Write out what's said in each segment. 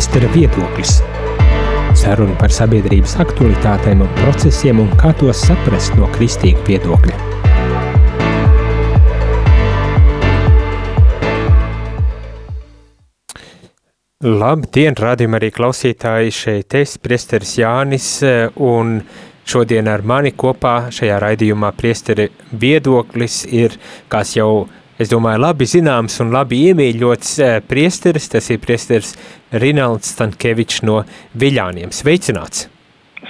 priestera viedoklis. Saruna par sabiedrības aktualitātēm un procesiem un kā tos saprast no kristīga viedokļa. Labdien, rādījumā arī klausītāji, šeit es, priesteris Jānis, un šodien ar mani kopā šajā raidījumā priesteri viedoklis ir, kas jau es domāju, labi zināms un labi iemīļots eh, priesteris, tas ir priesteris Rinalds Stankievičs no Viļāniem. Sveicināts!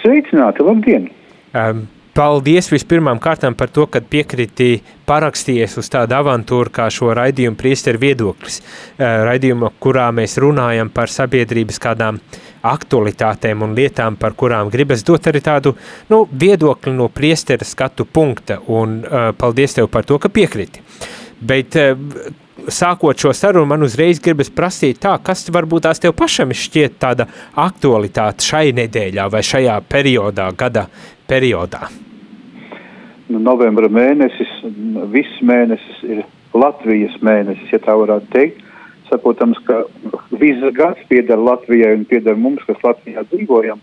Sveicināti, labdien! Um, Paldies vispirmām kārtām par to, ka piekriti parakstījies uz tādu avantūru kā šo raidījumu priesteru viedoklis. Uh, raidījumu, kurā mēs runājam par sabiedrības kādām aktualitātēm un lietām, par kurām gribas dot arī tādu nu, viedokli no priestera skatu punkta. Un uh, paldies tev par to, ka piekriti. Bet eh, sākot šo sarunu, man uzreiz gribas prasīt, tā, kas varbūt tās tev pašam šķiet tāda aktualitāte šai nedēļā vai šajā periodā, gada periodā? Nu, novembra mēnesis, viss mēnesis ir Latvijas mēnesis, ja tā varētu teikt. Saprotams, ka viss gads pieder Latvijai un pieder mums, kas Latvijā dzīvojam,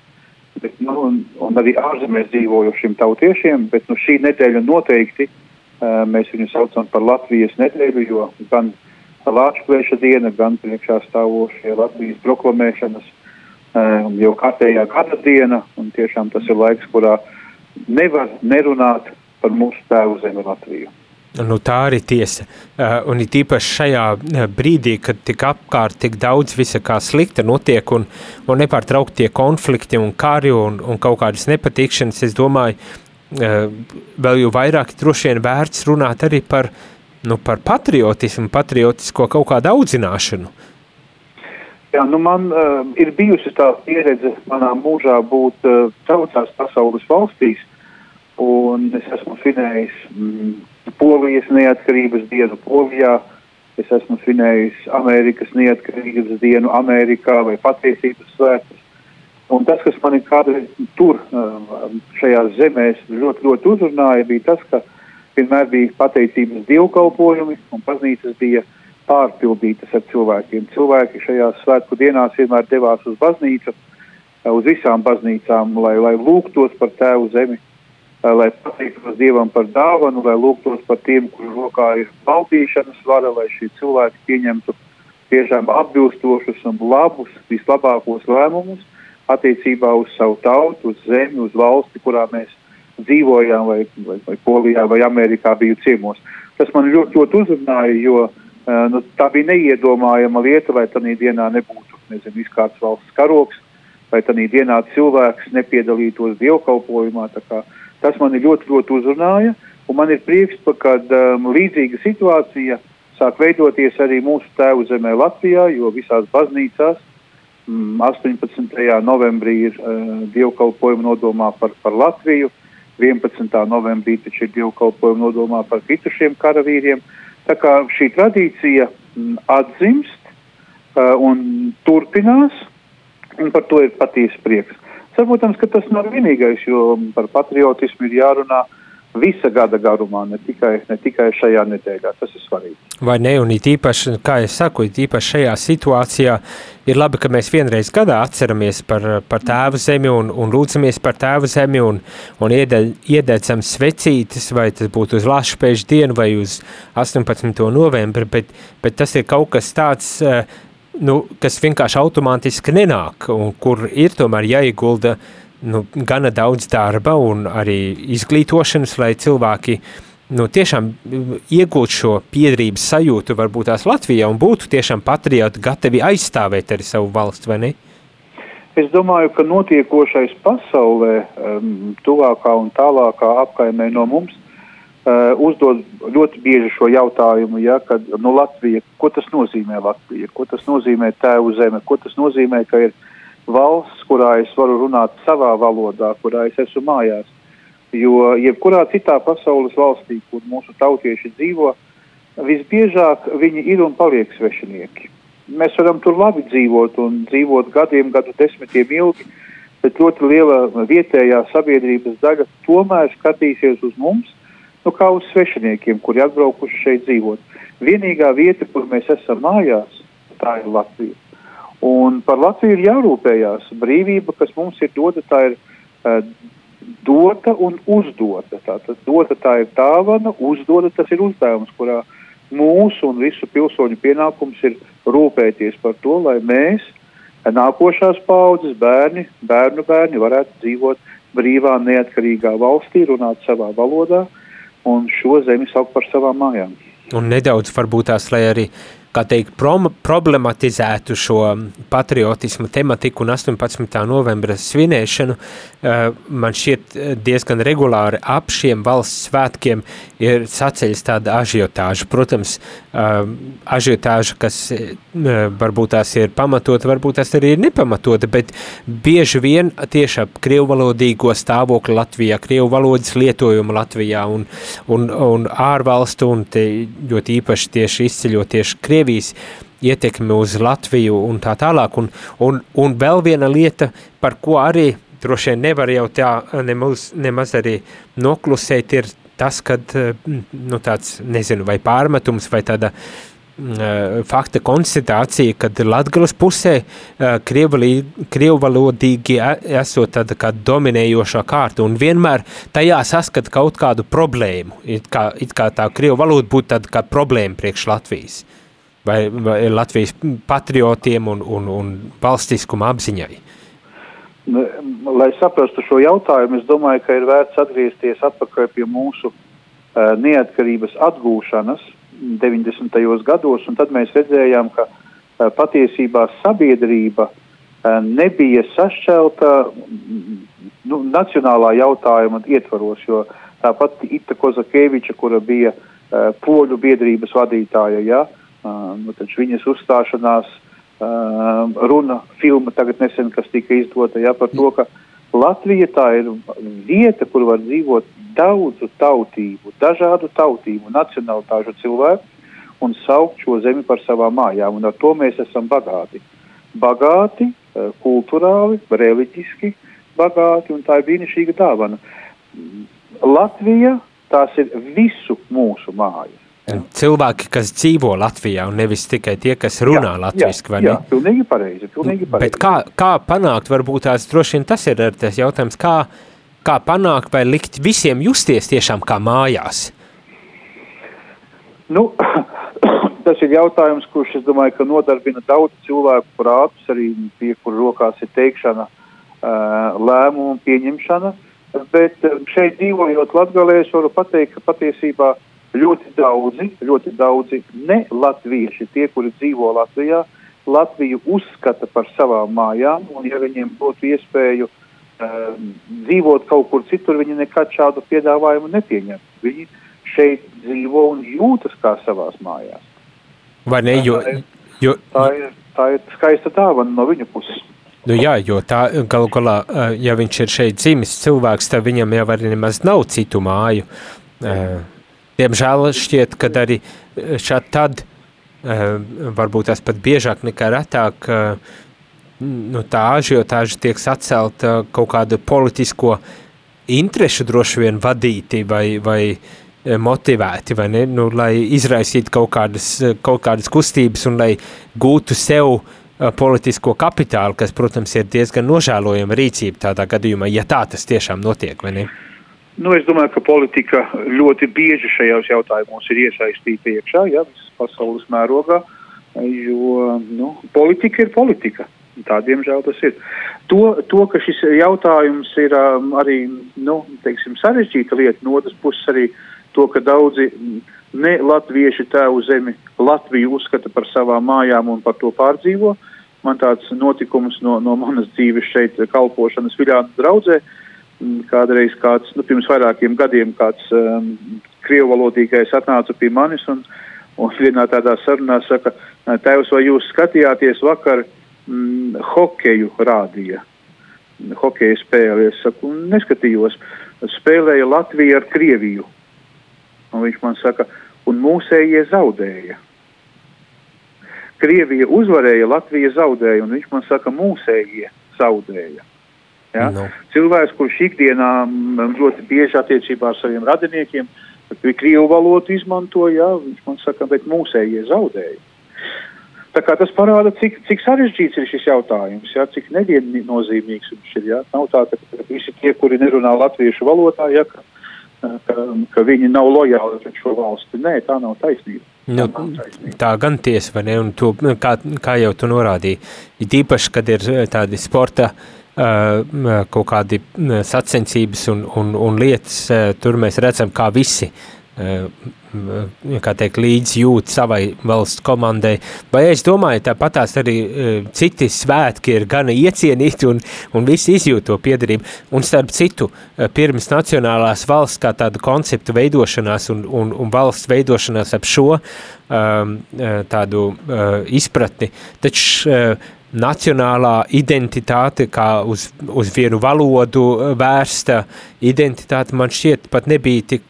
bet, nu, un, un arī ārzemēs dzīvojošiem tautiešiem, bet nu, šī nedēļa noteikti uh, Mēs viņu saucam par Latvijas nedēļu, jo gan Latvijas diena, gan priekšā stāvošie Latvijas proklamēšanas jau kārtējā gada diena, tiešām tas ir laiks, kurā nevar nerunāt par mūsu tēvu zemi Latviju. Nu, tā arī tiesa. Uh, un it īpaši šajā brīdī, kad tik apkārt tik daudz visa kā slikta notiek un, un nepārtraukti tie konflikti un kari un, un kaut kādas nepatikšanas, es domāju, vēl jau vairāk droši vien vērts runāt arī par, nu, par patriotismu, patriotisko kaut kādu audzināšanu. Jā, nu man uh, ir bijusi tā pieredze manā mūžā būt uh, daudzās pasaules valstīs, un es esmu svinējis mm, Polijas neatkarības dienu Polijā, es esmu svinējis Amerikas neatkarības dienu Amerikā vai patiesības svētkus. Un tas, kas man kādreiz tur, um, šajās zemēs, ļoti, ļoti uzrunāja, bija tas, ka vienmēr bija pateicības dievkalpojumi un baznīcas bija pārpildītas ar cilvēkiem. Cilvēki šajās svētku dienās vienmēr devās uz baznīcu, uh, uz visām baznīcām, lai, lai lūgtos par tēvu zemi, uh, lai pateiktos Dievam par dāvanu, lai lūgtos par tiem, kuru rokā ir valdīšanas vara, lai šie cilvēki pieņemtu tiešām atbilstošus un labus, vislabākos lēmumus attiecībā uz savu tautu, uz zemi, uz valsti, kurā mēs dzīvojām, vai, vai, vai Polijā, vai Amerikā biju ciemos. Tas man ļoti, ļoti uzrunāja, jo uh, nu, tā bija neiedomājama lieta, lai tādā dienā nebūtu nezinu, izkārts valsts karoks, vai tādā dienā cilvēks nepiedalītos dievkalpojumā. Tas man ļoti, ļoti uzrunāja, un man ir prieks, ka um, līdzīga situācija sāk veidoties arī mūsu tēvu zemē Latvijā, jo visās baznīcās 18. Mm, novembrī ir uh, dievkalpojuma nodomā par, par Latviju, 11. novembrī taču ir dievkalpojuma nodomā par kritušiem karavīriem. Tā kā šī tradīcija m, atzimst uh, un turpinās, un par to ir patiesi prieks. Saprotams, ka tas nav vienīgais, jo par patriotismu ir jārunā uh, visa gada garumā, ne tikai, ne tikai šajā nedēļā. Tas ir svarīgi. Vai ne? Un īpaši, kā es saku, īpaši šajā situācijā ir labi, ka mēs vienreiz gadā atceramies par, par tēvu zemi un, un lūdzamies par tēvu zemi un, un iededzam svecītes, vai tas būtu uz Lašpēžu dienu vai uz 18. novembri, bet, bet tas ir kaut kas tāds, eh, nu, kas vienkārši automātiski nenāk un kur ir tomēr jāiegulda uh, nu, gana daudz darba un arī izglītošanas, lai cilvēki nu, tiešām iegūtu šo piedrības sajūtu varbūt tās Latvijā un būtu tiešām patrioti gatavi aizstāvēt arī savu valstu, vai ne? Es domāju, ka notiekošais pasaulē, um, tuvākā un tālākā apkaimē no mums, uh, uzdod ļoti bieži šo jautājumu, ja, kad nu, Latvija, ko tas nozīmē Latvija, ko tas nozīmē tēvu zeme, ko tas nozīmē, ka ir valsts, kurā es varu runāt savā valodā, kurā es esmu mājās. Jo jebkurā citā pasaules valstī, kur mūsu tautieši dzīvo, visbiežāk viņi ir un paliek svešinieki. Mēs varam tur labi dzīvot un dzīvot gadiem, gadu desmitiem ilgi, bet ļoti liela vietējā sabiedrības daļa tomēr skatīsies uz mums, nu kā uz svešiniekiem, kuri atbraukuši šeit dzīvot. Vienīgā vieta, kur mēs esam mājās, tā ir Latvija. Un par Latviju ir jārūpējās. Brīvība, kas mums ir dota, tā ir uh, dota un uzdota. Tātad dota tā ir dāvana, uzdota tas ir uzdevums, kurā mūsu un visu pilsoņu pienākums ir rūpēties par to, lai mēs, nākošās paudzes bērni, bērnu bērni, varētu dzīvot brīvā, neatkarīgā valstī, runāt savā valodā un šo zemi saukt par savām mājām. Un nedaudz varbūt tās, lai arī kā teikt, prom, problematizētu šo patriotismu tematiku un 18. novembra svinēšanu, uh, man šķiet eh, diezgan regulāri ap šiem valsts svētkiem ir saceļas tāda ažiotāža. Protams, uh, ažiotāža, kas varbūt tās ir pamatota, varbūt tās arī ir nepamatota, bet bieži vien tieši ap krievvalodīgo stāvokli Latvijā, krievu valodas lietojumu Latvijā un, un, un ārvalstu un te ļoti īpaši tieši izceļot tieši Krievi Krievijas ietekmi uz Latviju un tā tālāk. Un, un, un vēl viena lieta, par ko arī droši vien nevar jau tā nemaz, nemaz arī noklusēt, ir tas, kad nu, tāds, nezinu, vai pārmetums vai tāda uh, fakta konstatācija, kad Latgales pusē uh, krievvalodīgi esot tāda kā dominējošā kārta un vienmēr tajā saskat kaut kādu problēmu, it kā, it kā tā krievu valoda būtu tāda kā problēma priekš Latvijas. Vai, vai Latvijas patriotiem un, un, un valstiskuma apziņai? Nu, lai saprastu šo jautājumu, es domāju, ka ir vērts atgriezties atpakaļ pie mūsu uh, neatkarības atgūšanas 90. gados, un tad mēs redzējām, ka uh, patiesībā sabiedrība uh, nebija sašķelta nu, nacionālā jautājuma ietvaros, jo tāpat Ita Kozakeviča, kura bija uh, poļu biedrības vadītāja, ja, uh, Nu, viņas uzstāšanās runa filma tagad nesen, kas tika izdota ja, par to, ka Latvija tā ir vieta, kur var dzīvot daudzu tautību, dažādu tautību, nacionalitāšu cilvēku un saukt šo zemi par savām mājām. Un ar to mēs esam bagāti. Bagāti, kultūrāli, reliģiski bagāti, un tā ir brīnišķīga dāvana. Latvija tās ir visu mūsu mājas. Cilvēki, kas dzīvo Latvijā, un nevis tikai tie, kas runā jā, latviešu, vai ne? Jā, pilnīgi pareizi, pilnīgi pareizi. Bet kā, kā panākt, varbūt tās droši vien tas ir tas jautājums, kā, kā panākt vai likt visiem justies tiešām kā mājās? Nu, tas ir jautājums, kurš, es domāju, ka nodarbina daudz cilvēku prātus, arī pie kur rokās ir teikšana, lēmumu pieņemšana, bet šeit dzīvojot Latgalē, es varu pateikt, ka patiesībā ļoti daudzi, ļoti daudzi ne latvieši, tie, kuri dzīvo Latvijā, Latviju uzskata par savām mājām, un ja viņiem būtu iespēju um, dzīvot kaut kur citur, viņi nekad šādu piedāvājumu nepieņem. Viņi šeit dzīvo un jūtas kā savās mājās. Vai ne? Jo, jo, tā, ir, tā ir skaista dāvana no viņu puses. Nu jā, jo tā galu galā, uh, ja viņš ir šeit dzimis cilvēks, tad viņam jau arī nemaz nav citu māju. Uh, Diemžēl šķiet, ka arī eh, šādi tad, eh, varbūt tas pat biežāk nekā retāk, eh, nu, tā ažiotāža tiek sacelta kaut kādu politisko interešu droši vien vadīti vai, vai motivēti, vai ne, nu, lai izraisītu kaut kādas, kaut kādas kustības un lai gūtu sev politisko kapitālu, kas, protams, ir diezgan nožēlojama rīcība tādā gadījumā, ja tā tas tiešām notiek, vai ne? Nu, es domāju, ka politika ļoti bieži šajos jautājumos ir iesaistīta iekšā, ja visas pasaules mērogā, jo nu, politika ir politika. Tā, diemžēl, tas ir. To, to ka šis jautājums ir um, arī nu, teiksim, sarežģīta lieta, no otras puses arī to, ka daudzi ne latvieši tēvu zemi Latviju uzskata par savām mājām un par to pārdzīvo. Man tāds notikums no, no manas dzīves šeit kalpošanas Viljāna draudzē. Uh, Mm, kādreiz kāds, nu, pirms vairākiem gadiem kāds um, krievu valodīgais atnāca pie manis un, un vienā tādā sarunā saka, tēvs, vai jūs skatījāties vakar mm, hokeju rādīja, hokeja spēli? Es saku, neskatījos, spēlēja Latvija ar Krieviju. Un viņš man saka, un mūsējie zaudēja. Krievija uzvarēja, Latvija zaudēja, un viņš man saka, mūsējie zaudēja. Ja? No. Cilvēks, kurš ikdienā ļoti bieži attiecībā ar saviem radiniekiem krievu valodu izmanto, ja? viņš man saka, bet mūsējie zaudēja. Tas parāda, cik, cik sarežģīts ir šis jautājums, jā, cik neviennozīmīgs viņš ir. Jā. Nav tā, ka visi tie, kuri nerunā latviešu valodā, jā, ka, ka, ka viņi nav lojāli pret šo valsti. Nē, tā nav taisnība. Nu, tā gan tiesa, vai ne? Un to, kā, kā jau tu norādīji, ir īpaši, kad ir tādi sporta uh, kaut kādi sacensības un, un, un lietas, uh, tur mēs redzam, kā visi uh, kā teikt, līdzjūt savai valsts komandai. Vai es domāju, tāpatās arī citi svētki ir gana iecienīti un, un visi izjūt to piedarību. Un starp citu, pirms nacionālās valsts kā tāda koncepta veidošanās un, un, un valsts veidošanās ap šo um, tādu uh, izpratni, taču uh, nacionālā identitāte, kā uz, uz vienu valodu vērsta identitāte, man šķiet pat nebija tik,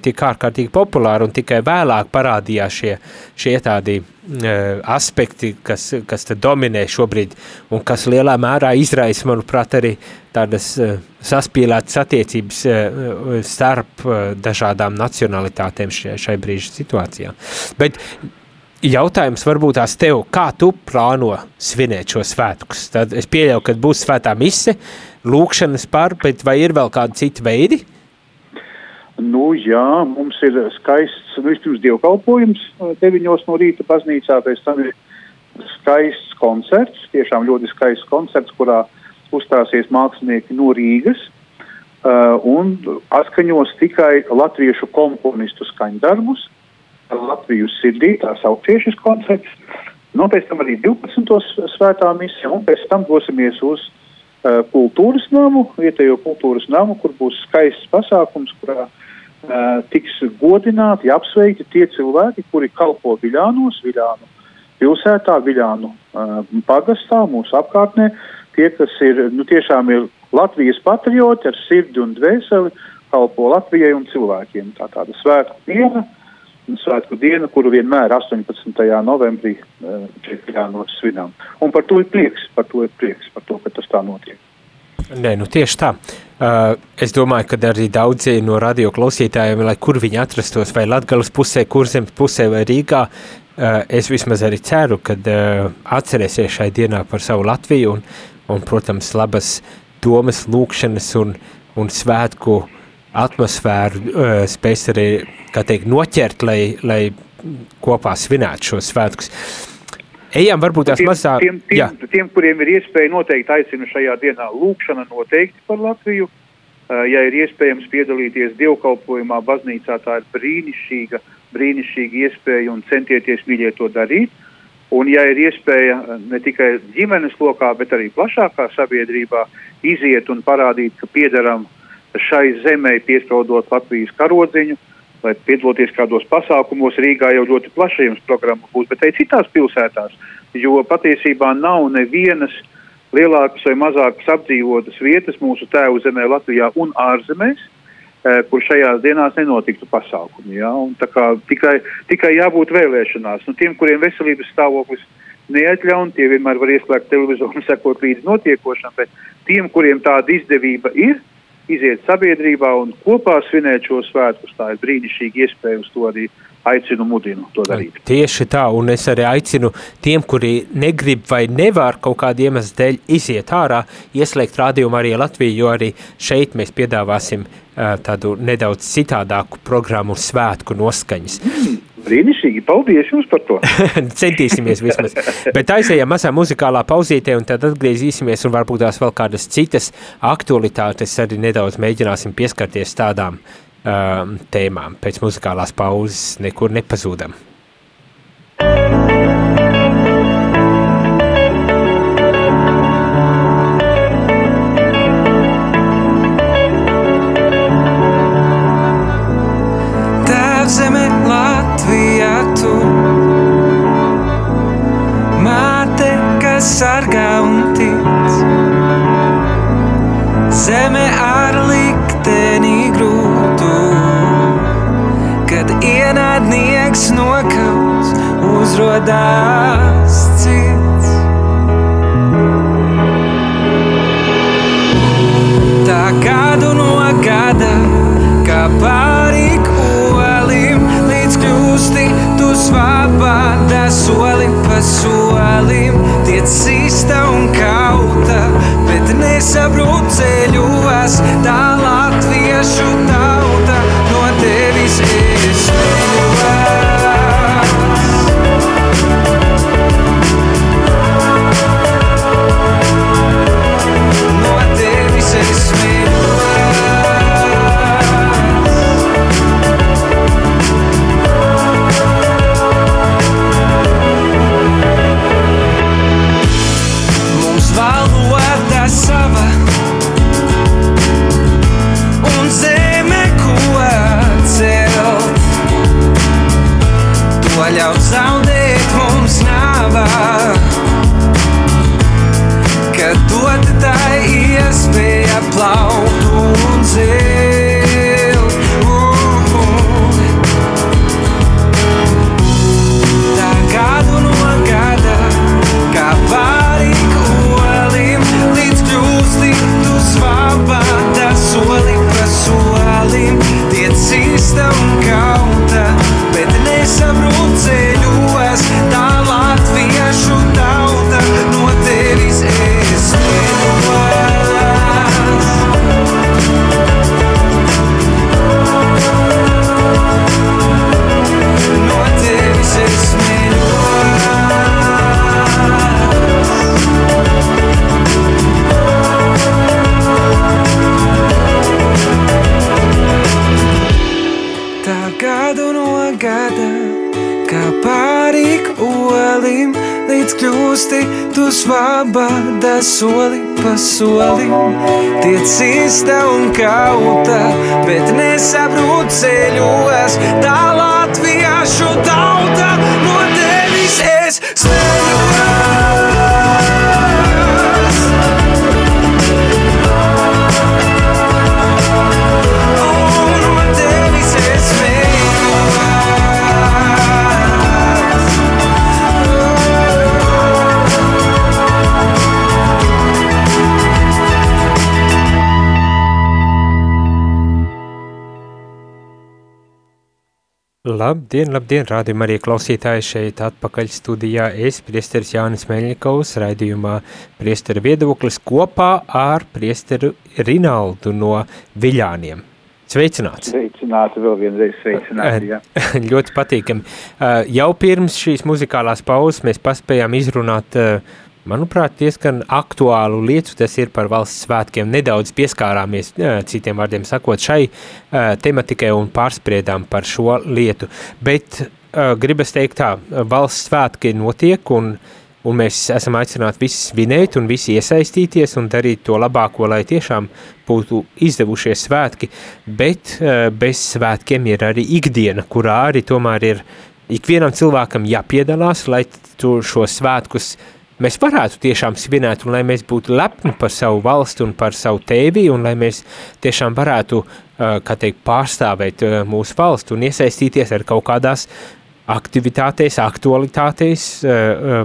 tik ārkārtīgi populāra un tikai vēlāk parādījās šie, šie tādi uh, aspekti, kas, kas te dominē šobrīd un kas lielā mērā izraisa, manuprāt, arī tādas uh, saspīlētas attiecības uh, starp uh, dažādām nacionalitātēm šai, šai brīža situācijā. Bet Jautājums varbūt tās tev, kā tu plāno svinēt šo svētkus? Tad es pieļauju, ka būs svētā mise, lūkšanas par, bet vai ir vēl kādi citi veidi? Nu, jā, mums ir skaists, nu, vispirms dievkalpojums deviņos no rīta baznīcā, pēc tam ir skaists koncerts, tiešām ļoti skaists koncerts, kurā uzstāsies mākslinieki no Rīgas uh, un atskaņos tikai latviešu komponistu skaņdarbus. Uh, Latviju sirdī, tā saukties šis koncerts. Nu, pēc tam arī 12. svētā misija, un pēc tam dosimies uz uh, kultūras namu, vietējo kultūras namu, kur būs skaists pasākums, kurā uh, tiks godināti, apsveikti tie cilvēki, kuri kalpo Viļānos, Viļānu pilsētā, Viļānu uh, pagastā, mūsu apkārtnē, tie, kas ir, nu, tiešām ir Latvijas patrioti ar sirdi un dvēseli, kalpo Latvijai un cilvēkiem. Tā tāda svētku diena svētku dienu, kuru vienmēr 18. novembrī šeit jānos svinām. Un par to ir prieks, par to ir prieks, par to, ka tas tā notiek. Nē, nu tieši tā. Uh, es domāju, ka arī daudzi no radio klausītājiem, lai kur viņi atrastos, vai Latgales pusē, kurzemes pusē vai Rīgā, uh, es vismaz arī ceru, ka uh, atcerēsies šai dienā par savu Latviju un, un protams, labas domas, lūkšanas un, un svētku uh, atmosfēru uh, spēs arī, kā teikt, noķert, lai, lai kopā svinētu šos svētkus. Ejam, varbūt tās mazā... Tiem, tiem, tiem, tiem, kuriem ir iespēja noteikti aicinu šajā dienā lūkšana noteikti par Latviju. Uh, ja ir iespējams piedalīties dievkalpojumā baznīcā, tā ir brīnišķīga, brīnišķīga iespēja un centieties mīļiet to darīt. Un ja ir iespēja ne tikai ģimenes lokā, bet arī plašākā sabiedrībā iziet un parādīt, ka piedaram uh, šai zemē piespraudot Latvijas karodziņu, vai piedaloties kādos pasākumos. Rīgā jau ļoti plaša jums programma būs, bet arī citās pilsētās, jo patiesībā nav nevienas lielākas vai mazākas apdzīvotas vietas mūsu tēvu zemē Latvijā un ārzemēs, eh, kur šajās dienās nenotiktu pasākumi. Ja? Tikai, tikai jābūt vēlēšanās. Nu, tiem, kuriem veselības stāvoklis neatļauj, tie vienmēr var ieslēgt televizoru un sekot līdzi notiekošam, bet tiem, kuriem tāda izdevība ir, iziet sabiedrībā un kopā svinēt šo svētkus. Tā ir brīnišķīga iespēja uz to arī aicinu, mudinu to darīt. Tieši tā, un es arī aicinu tiem, kuri negrib vai nevar kaut kādu iemeslu dēļ iziet ārā, ieslēgt rādījumu arī Latviju, jo arī šeit mēs piedāvāsim uh, tādu nedaudz citādāku programmu svētku noskaņas. Mm. Brīnišķīgi, paldies jums par to. Centīsimies vismaz. Bet aizējām mazā muzikālā pauzītē un tad atgriezīsimies un varbūt tās vēl kādas citas aktualitātes arī nedaudz mēģināsim pieskarties tādām um, tēmām. Pēc muzikālās pauzes nekur nepazūdam. Sargā un tic. Zeme ar likteni grūtu, kad ienaidnieks nokauts, uzrodās cits. Tā kādu no gada, kā pāri cloud svabada soli pa solim, tiec īsta un kauta, bet nesaprot ceļos, tā latviešu tauta Labdien, labdien, rādījumā arī klausītāji šeit atpakaļ studijā. Es, priesteris Jānis Meļņikovs, raidījumā priestera viedoklis kopā ar priesteru Rinaldu no Viļāniem. Sveicināts! Sveicināti, vēl vienreiz sveicināti, jā. Ļoti patīkami. Jau pirms šīs muzikālās pauzes mēs paspējām izrunāt uh, manuprāt, diezgan aktuālu lietu. Tas ir par valsts svētkiem. Nedaudz pieskārāmies, citiem vārdiem sakot, šai uh, tematikai un pārspriedām par šo lietu. Bet uh, gribas teikt tā, valsts svētki notiek un, un mēs esam aicināti visi svinēt un visi iesaistīties un darīt to labāko, lai tiešām būtu izdevušies svētki, bet uh, bez svētkiem ir arī ikdiena, kurā arī tomēr ir ikvienam cilvēkam jāpiedalās, lai tu šo svētkus uh, mēs varētu tiešām svinēt, un lai mēs būtu lepni par savu valsti un par savu tēvi, un lai mēs tiešām varētu, teikt, pārstāvēt mūsu valstu un iesaistīties ar kaut kādās aktivitātēs, aktualitātēs,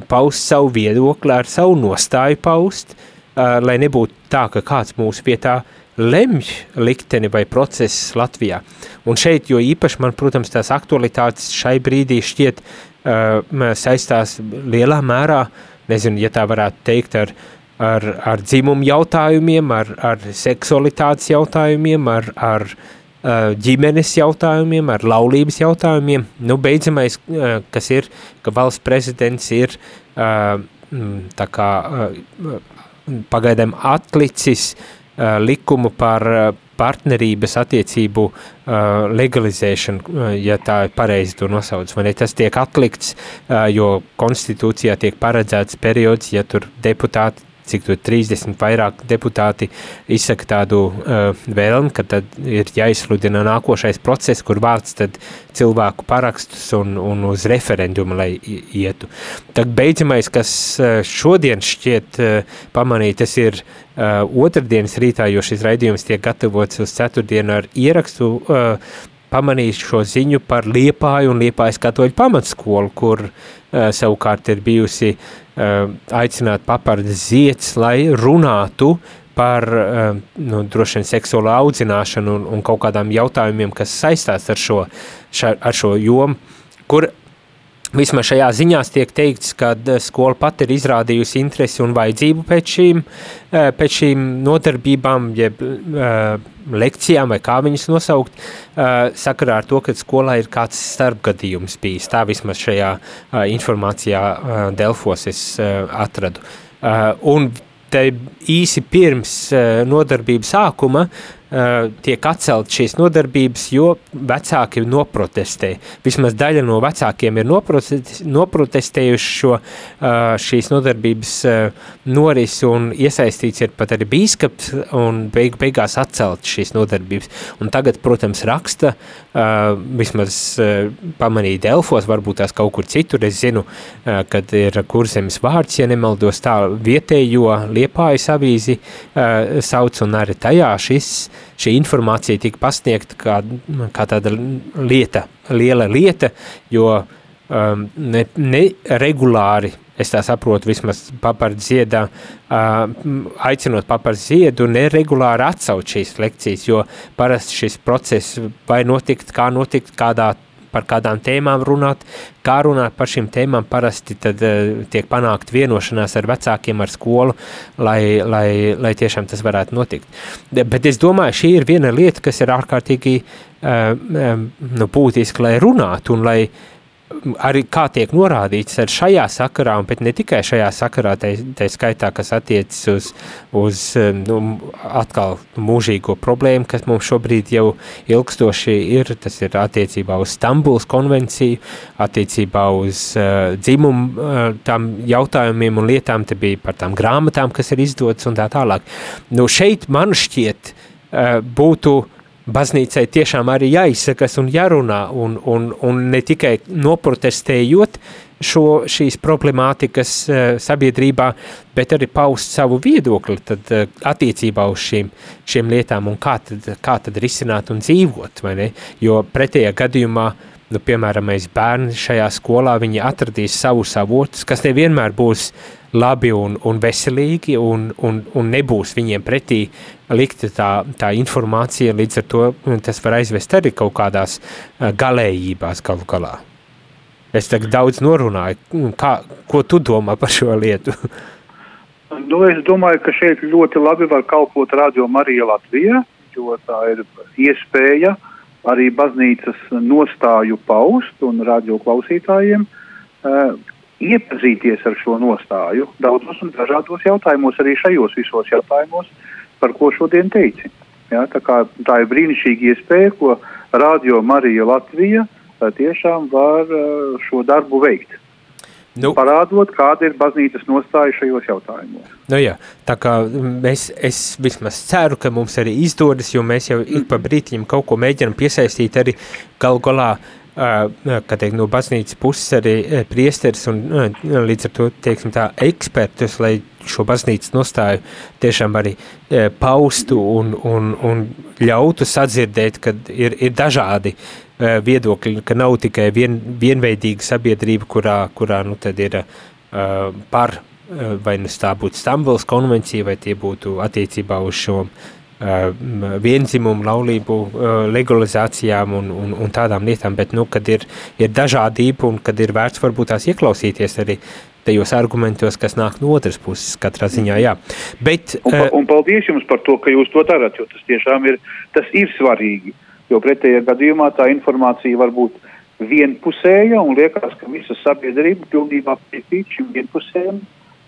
paust savu viedokli, ar savu nostāju paust, lai nebūtu tā, ka kāds mūsu vietā lemj likteni vai procesus Latvijā. Un šeit, jo īpaši man, protams, tās aktualitātes šai brīdī šķiet uh, saistās lielā mērā uh, nezinu, ja tā varētu teikt, ar, ar, ar dzimumu jautājumiem, ar, ar seksualitātes jautājumiem, ar, ar ģimenes jautājumiem, ar laulības jautājumiem. Nu, beidzamais, kas ir, ka valsts prezidents ir tā kā pagaidām atlicis likumu par partnerības attiecību uh, legalizēšanu, uh, ja tā ir pareizi to nosauc. Man tas tiek atlikts, uh, jo konstitūcijā tiek paredzēts periods, ja tur deputāti cik tur 30 vairāk deputāti izsaka tādu uh, vēlmi, ka tad ir jāizsludina nākošais process, kur vārds tad cilvēku parakstus un, un uz referendumu, lai ietu. Tad beidzamais, kas šodien šķiet uh, pamanīt, tas ir uh, otrdienas rītā, jo šis raidījums tiek gatavots uz ceturtdienu ar ierakstu, uh, pamanīju šo ziņu par Liepāju un Liepājas katoļu pamatskolu, kur uh, savukārt ir bijusi uh, aicināt papardes ziets, lai runātu par eh, nu, droši vien seksuālu audzināšanu un, un kaut kādām jautājumiem, kas saistās ar šo, ša, ar šo jomu, kur Vismaz šajā ziņās tiek teikts, ka skola pat ir izrādījusi interesi un vajadzību pēc šīm, pēc šīm nodarbībām, jeb lekcijām vai kā viņas nosaukt, sakarā ar to, ka skolā ir kāds starpgadījums bijis. Tā vismaz šajā informācijā Delfos es atradu. Un te īsi pirms nodarbības sākuma uh, tiek atcelt šīs nodarbības, jo vecāki noprotestē. Vismaz daļa no vecākiem ir noprotestējuši šo, uh, šīs nodarbības norisi un iesaistīts ir pat arī bīskaps un beig, beigās atcelt šīs nodarbības. Un tagad, protams, raksta, vismaz pamanīja Delfos, varbūt tās kaut kur citur, es zinu, kad ir kurzemes vārds, ja nemaldos tā vietējo Liepājas avīzi uh, sauc un arī tajā šis šī informācija tika pasniegta kā, kā tāda lieta, liela lieta, jo um, ne, ne regulāri, es tā saprotu, vismaz papar ziedā, uh, aicinot papar ziedu, neregulāri atsaukt šīs lekcijas, jo parasti šis process vai notikt, kā notikt, kādā par kādām tēmām runāt, kā runāt par šīm tēmām. Parasti tad uh, tiek panākt vienošanās ar vecākiem, ar skolu, lai, lai, lai tiešām tas varētu notikt. Bet es domāju, šī ir viena lieta, kas ir ārkārtīgi uh, um, nu, būtiska, lai runātu un lai uh, arī kā tiek norādīts ar šajā sakarā, un ne tikai šajā sakarā, tā skaitā, kas attiecas uz, uz nu, atkal mūžīgo problēmu, kas mums šobrīd jau ilgstoši ir, tas ir attiecībā uz Stambuls konvenciju, attiecībā uz uh, dzimumu uh, tām jautājumiem un lietām, te bija par tām grāmatām, kas ir izdotas un tā tālāk. Nu, šeit man šķiet uh, būtu baznīcai tiešām arī jāizsakas un jārunā, un, un, un ne tikai noprotestējot šo, šīs problemātikas uh, sabiedrībā, bet arī paust savu viedokli tad, uh, attiecībā uz šīm, šīm lietām un kā tad, kā tad risināt un dzīvot, vai ne? Jo pretējā gadījumā, nu, piemēram, bērni šajā skolā, atradīs savus avotus, kas nevienmēr būs labi un, un veselīgi un, un, un nebūs viņiem pretī likta tā, tā informācija, līdz ar to tas var aizvest arī kaut kādās galējībās galu galā. Es tagad daudz norunāju, kā, ko tu domā par šo lietu? Nu, es domāju, ka šeit ļoti labi var kalpot Radio Marija Latvija, jo tā ir iespēja arī baznīcas nostāju paust un radio klausītājiem uh, iepazīties ar šo nostāju daudzos un dažādos jautājumos, arī šajos visos jautājumos, par ko šodien teici. Ja, tā, kā, tā ir brīnišķīga iespēja, ko Radio Marija Latvija tiešām var šo darbu veikt. Nu, parādot, kāda ir baznīcas nostāja šajos jautājumos. Nu jā, tā kā mēs, es vismaz ceru, ka mums arī izdodas, jo mēs jau ik pa brītiņam kaut ko mēģinam piesaistīt arī galu galā uh, kā teikt, no baznīcas puses arī priesteris un līdz ar to, teiksim tā, ekspertus, lai šo baznīcas nostāju tiešām arī paustu un, un, un ļautu sadzirdēt, ka ir, ir dažādi viedokļi, ka nav tikai vien, vienveidīga sabiedrība, kurā, kurā nu tad ir par, vai nu tā būtu Stambuls konvencija, vai tie būtu attiecībā uz šo Uh, vienzimumu laulību legalizācijām un, un, un tādām lietām, bet, nu, kad ir, ir dažādība un kad ir vērts varbūt tās ieklausīties arī tajos argumentos, kas nāk no otras puses katrā ziņā, jā. Bet, un, uh, un paldies jums par to, ka jūs to darat, jo tas tiešām ir, tas ir svarīgi, jo pretējā gadījumā tā informācija var būt vienpusēja un liekas, ka visa sabiedrība pilnībā piekrīt šim vienpusējam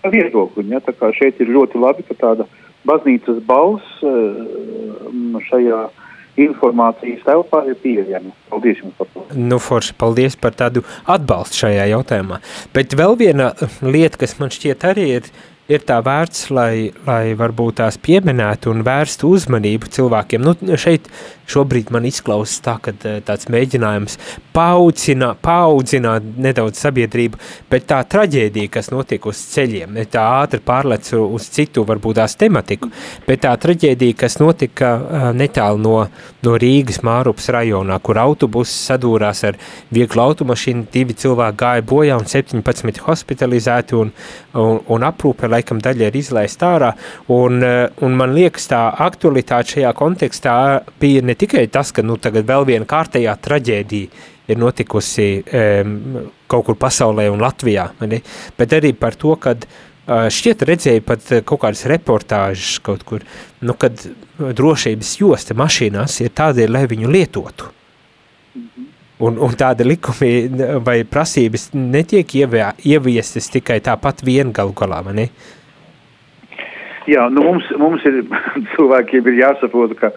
viedoklim, ja, tā kā šeit ir ļoti labi, ka tāda uh, baznīcas balss eh, šajā informācijas telpā ir pieejama. Paldies jums par to. Nu, forši, paldies par tādu atbalstu šajā jautājumā. Bet vēl viena lieta, kas man šķiet arī ir, ir tā vērts, lai, lai varbūt tās pieminētu un vērstu uzmanību cilvēkiem. Nu, šeit šobrīd man izklausās tā, ka eh, tāds mēģinājums paudzināt, paudzināt nedaudz sabiedrību, bet tā traģēdija, kas notiek uz ceļiem, ne tā ātri pārlec uz citu varbūt tās tematiku, bet tā traģēdija, kas notika uh, netālu no, no Rīgas Mārupas rajonā, kur autobuss sadūrās ar vieglu automašīnu, divi cilvēki gāja bojā un 17 hospitalizēti un, un, un aprūpe laikam daļa ir izlaist ārā, un, uh, un man liekas tā aktualitāte šajā kontekstā bija ne tikai tas, ka nu, tagad vēl viena kārtējā traģēdija ir notikusi um, kaut kur pasaulē un Latvijā, ne? bet arī par to, kad uh, šķiet redzēju pat kaut kādas reportāžas kaut kur, nu, kad drošības josta mašīnās ir tādēļ, lai viņu lietotu. Un, un tāda likumi vai prasības netiek ievē, ieviestas tikai tāpat vien galu galā, vai ne? Jā, nu mums, mums ir cilvēkiem ir jāsaprot, ka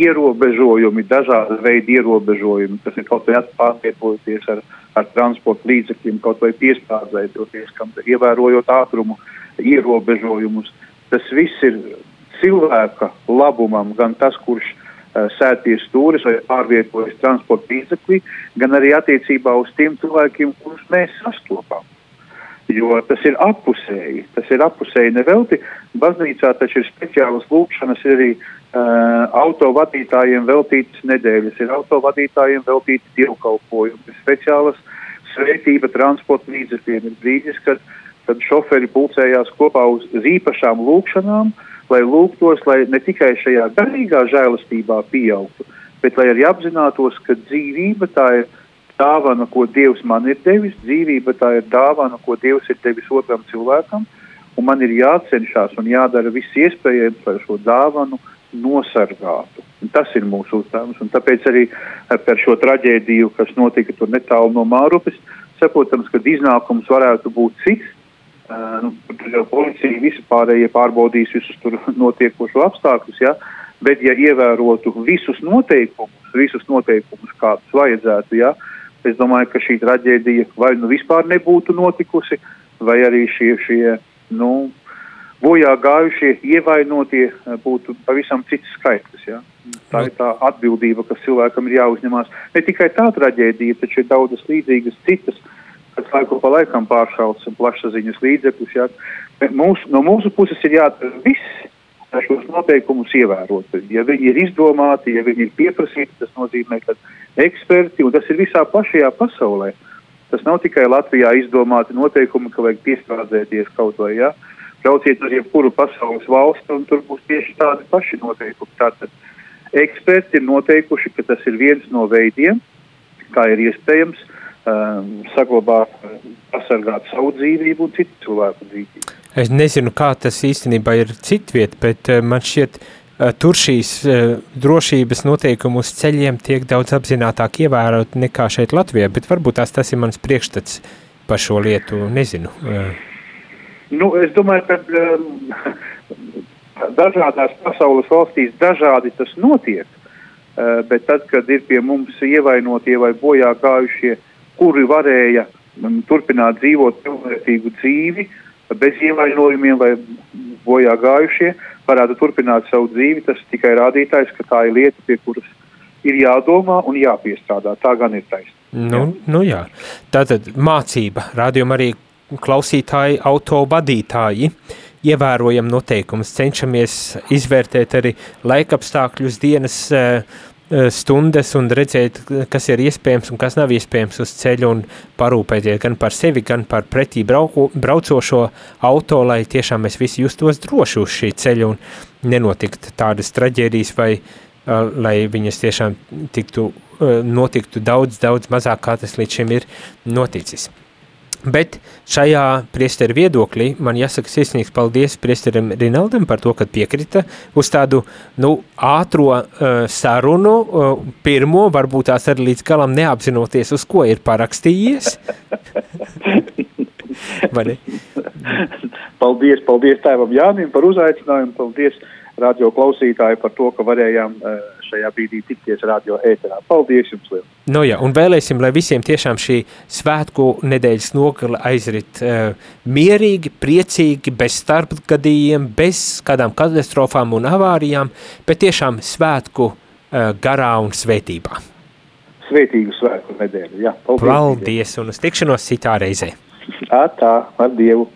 ierobežojumi, dažādi veidi ierobežojumi, kas ir kaut vai pārvietojoties ar, ar transporta līdzekļiem, kaut vai piespādzējoties, kam ievērojot ātrumu ierobežojumus, tas viss ir cilvēka labumam, gan tas, kurš Eh, sēties stūris vai pārvietojas transporta līdzeklī, gan arī attiecībā uz tiem cilvēkiem, kurus mēs sastopam. Jo tas ir apusēji, tas ir apusēji nevelti. Baznīcā taču ir speciālas lūkšanas, ir arī uh, autovadītājiem veltītas nedēļas, ir autovadītājiem veltītas dievkalpojumi, speciālas svētība transporta līdzekļiem. Ir brīdis, kad, kad šoferi pulcējās kopā uz īpašām lūkšanām, uh, lai lūgtos, lai ne tikai šajā garīgā žēlastībā pieaugtu, bet lai arī apzinātos, ka dzīvība tā ir dāvana, ko Dievs man ir devis, dzīvība tā ir dāvana, ko Dievs ir devis otram cilvēkam, un man ir jācenšas un jādara viss iespējams, lai šo dāvanu nosargātu. Un tas ir mūsu uzdevums, un tāpēc arī par šo traģēdiju, kas notika tur netālu no Mārupes, saprotams, ka iznākums varētu būt cits, Uh, policija visi pārējie pārbaudīs visus tur notiekošo apstākļus, ja? bet ja ievērotu visus noteikumus, visus noteikumus, kādus vajadzētu, ja? es domāju, ka šī traģēdija vai nu vispār nebūtu notikusi, vai arī šie, šie nu, bojā gājušie, ievainotie būtu pavisam cits skaitlis. Ja? Tā ir tā atbildība, kas cilvēkam ir jāuzņemās. Ne tikai tā traģēdija, taču ir daudzas līdzīgas citas kas laiku pa laikam pāršauts plašsaziņas līdzekļus. Jā. Mūs, no mūsu puses ir jādara viss, lai šos noteikumus ievērotu. Ja viņi ir izdomāti, ja viņi ir pieprasīti, tas nozīmē, ka eksperti, un tas ir visā plašajā pasaulē, tas nav tikai Latvijā izdomāti noteikumi, ka vajag piestrādēties kaut vai, jā. Brauciet uz jebkuru pasaules valsti, un tur būs tieši tādi paši noteikumi. Tātad eksperti ir noteikuši, ka tas ir viens no veidiem, kā ir iespējams um, saglabāt, pasargāt savu dzīvību un citu cilvēku dzīvību. Es nezinu, kā tas īstenībā ir citviet, bet uh, man šķiet, uh, tur šīs uh, drošības noteikumu uz ceļiem tiek daudz apzinātāk ievērot nekā šeit Latvijā, bet varbūt tās tas ir mans priekšstats par šo lietu, nezinu. Uh. Nu, es domāju, ka um, dažādās pasaules valstīs dažādi tas notiek, uh, bet tad, kad ir pie mums ievainotie vai bojā gājušie kuri varēja um, turpināt dzīvot pilnvērtīgu dzīvi, bez ievainojumiem vai bojā gājušie, varētu turpināt savu dzīvi. Tas tikai rādītājs, ka tā ir lieta, pie kuras ir jādomā un jāpiestrādā. Tā gan ir taisnība. Nu, nu jā. Tātad mācība, rādījuma arī klausītāji, autovadītāji. Ievērojam noteikumus, cenšamies izvērtēt arī laikapstākļus dienas uh, Eh, stundas un redzēt, kas ir iespējams un kas nav iespējams uz ceļa un parūpēties gan par sevi, gan par pretī brauko, braucošo auto, lai tiešām mēs visi justos droši uz šī ceļa un nenotikt tādas traģēdijas vai uh, lai viņas tiešām tiktu, notiktu daudz, daudz mazāk, kā tas līdz šim ir noticis. Bet šajā priesteru viedoklī man jāsaka sirsnīgs paldies priesterim Rinaldam par to, ka piekrita uz tādu nu, ātro uh, sarunu, uh, pirmo, varbūt tās arī līdz galam neapzinoties, uz ko ir parakstījies. paldies, paldies tēvam Jānim par uzaicinājumu, paldies radio klausītāji par to, ka varējām uh, šajā brīdī tikties radio ēterā. Paldies jums liels! Nu jā, un vēlēsim, lai visiem tiešām šī svētku nedēļas nogala aizrit uh, mierīgi, priecīgi, bez starpgadījiem, bez kādām katastrofām un avārijām, bet tiešām svētku uh, garā un svētībā. Svētīgu svētku nedēļu, jā. Paldies, paldies un uz tikšanos citā reizē. Atā, ar Dievu!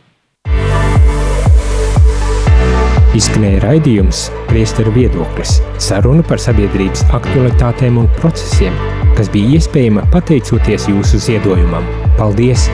Izskanēja raidījums Priesteru viedoklis – saruna par sabiedrības aktualitātēm un procesiem, kas bija iespējama pateicoties jūsu ziedojumam. Paldies!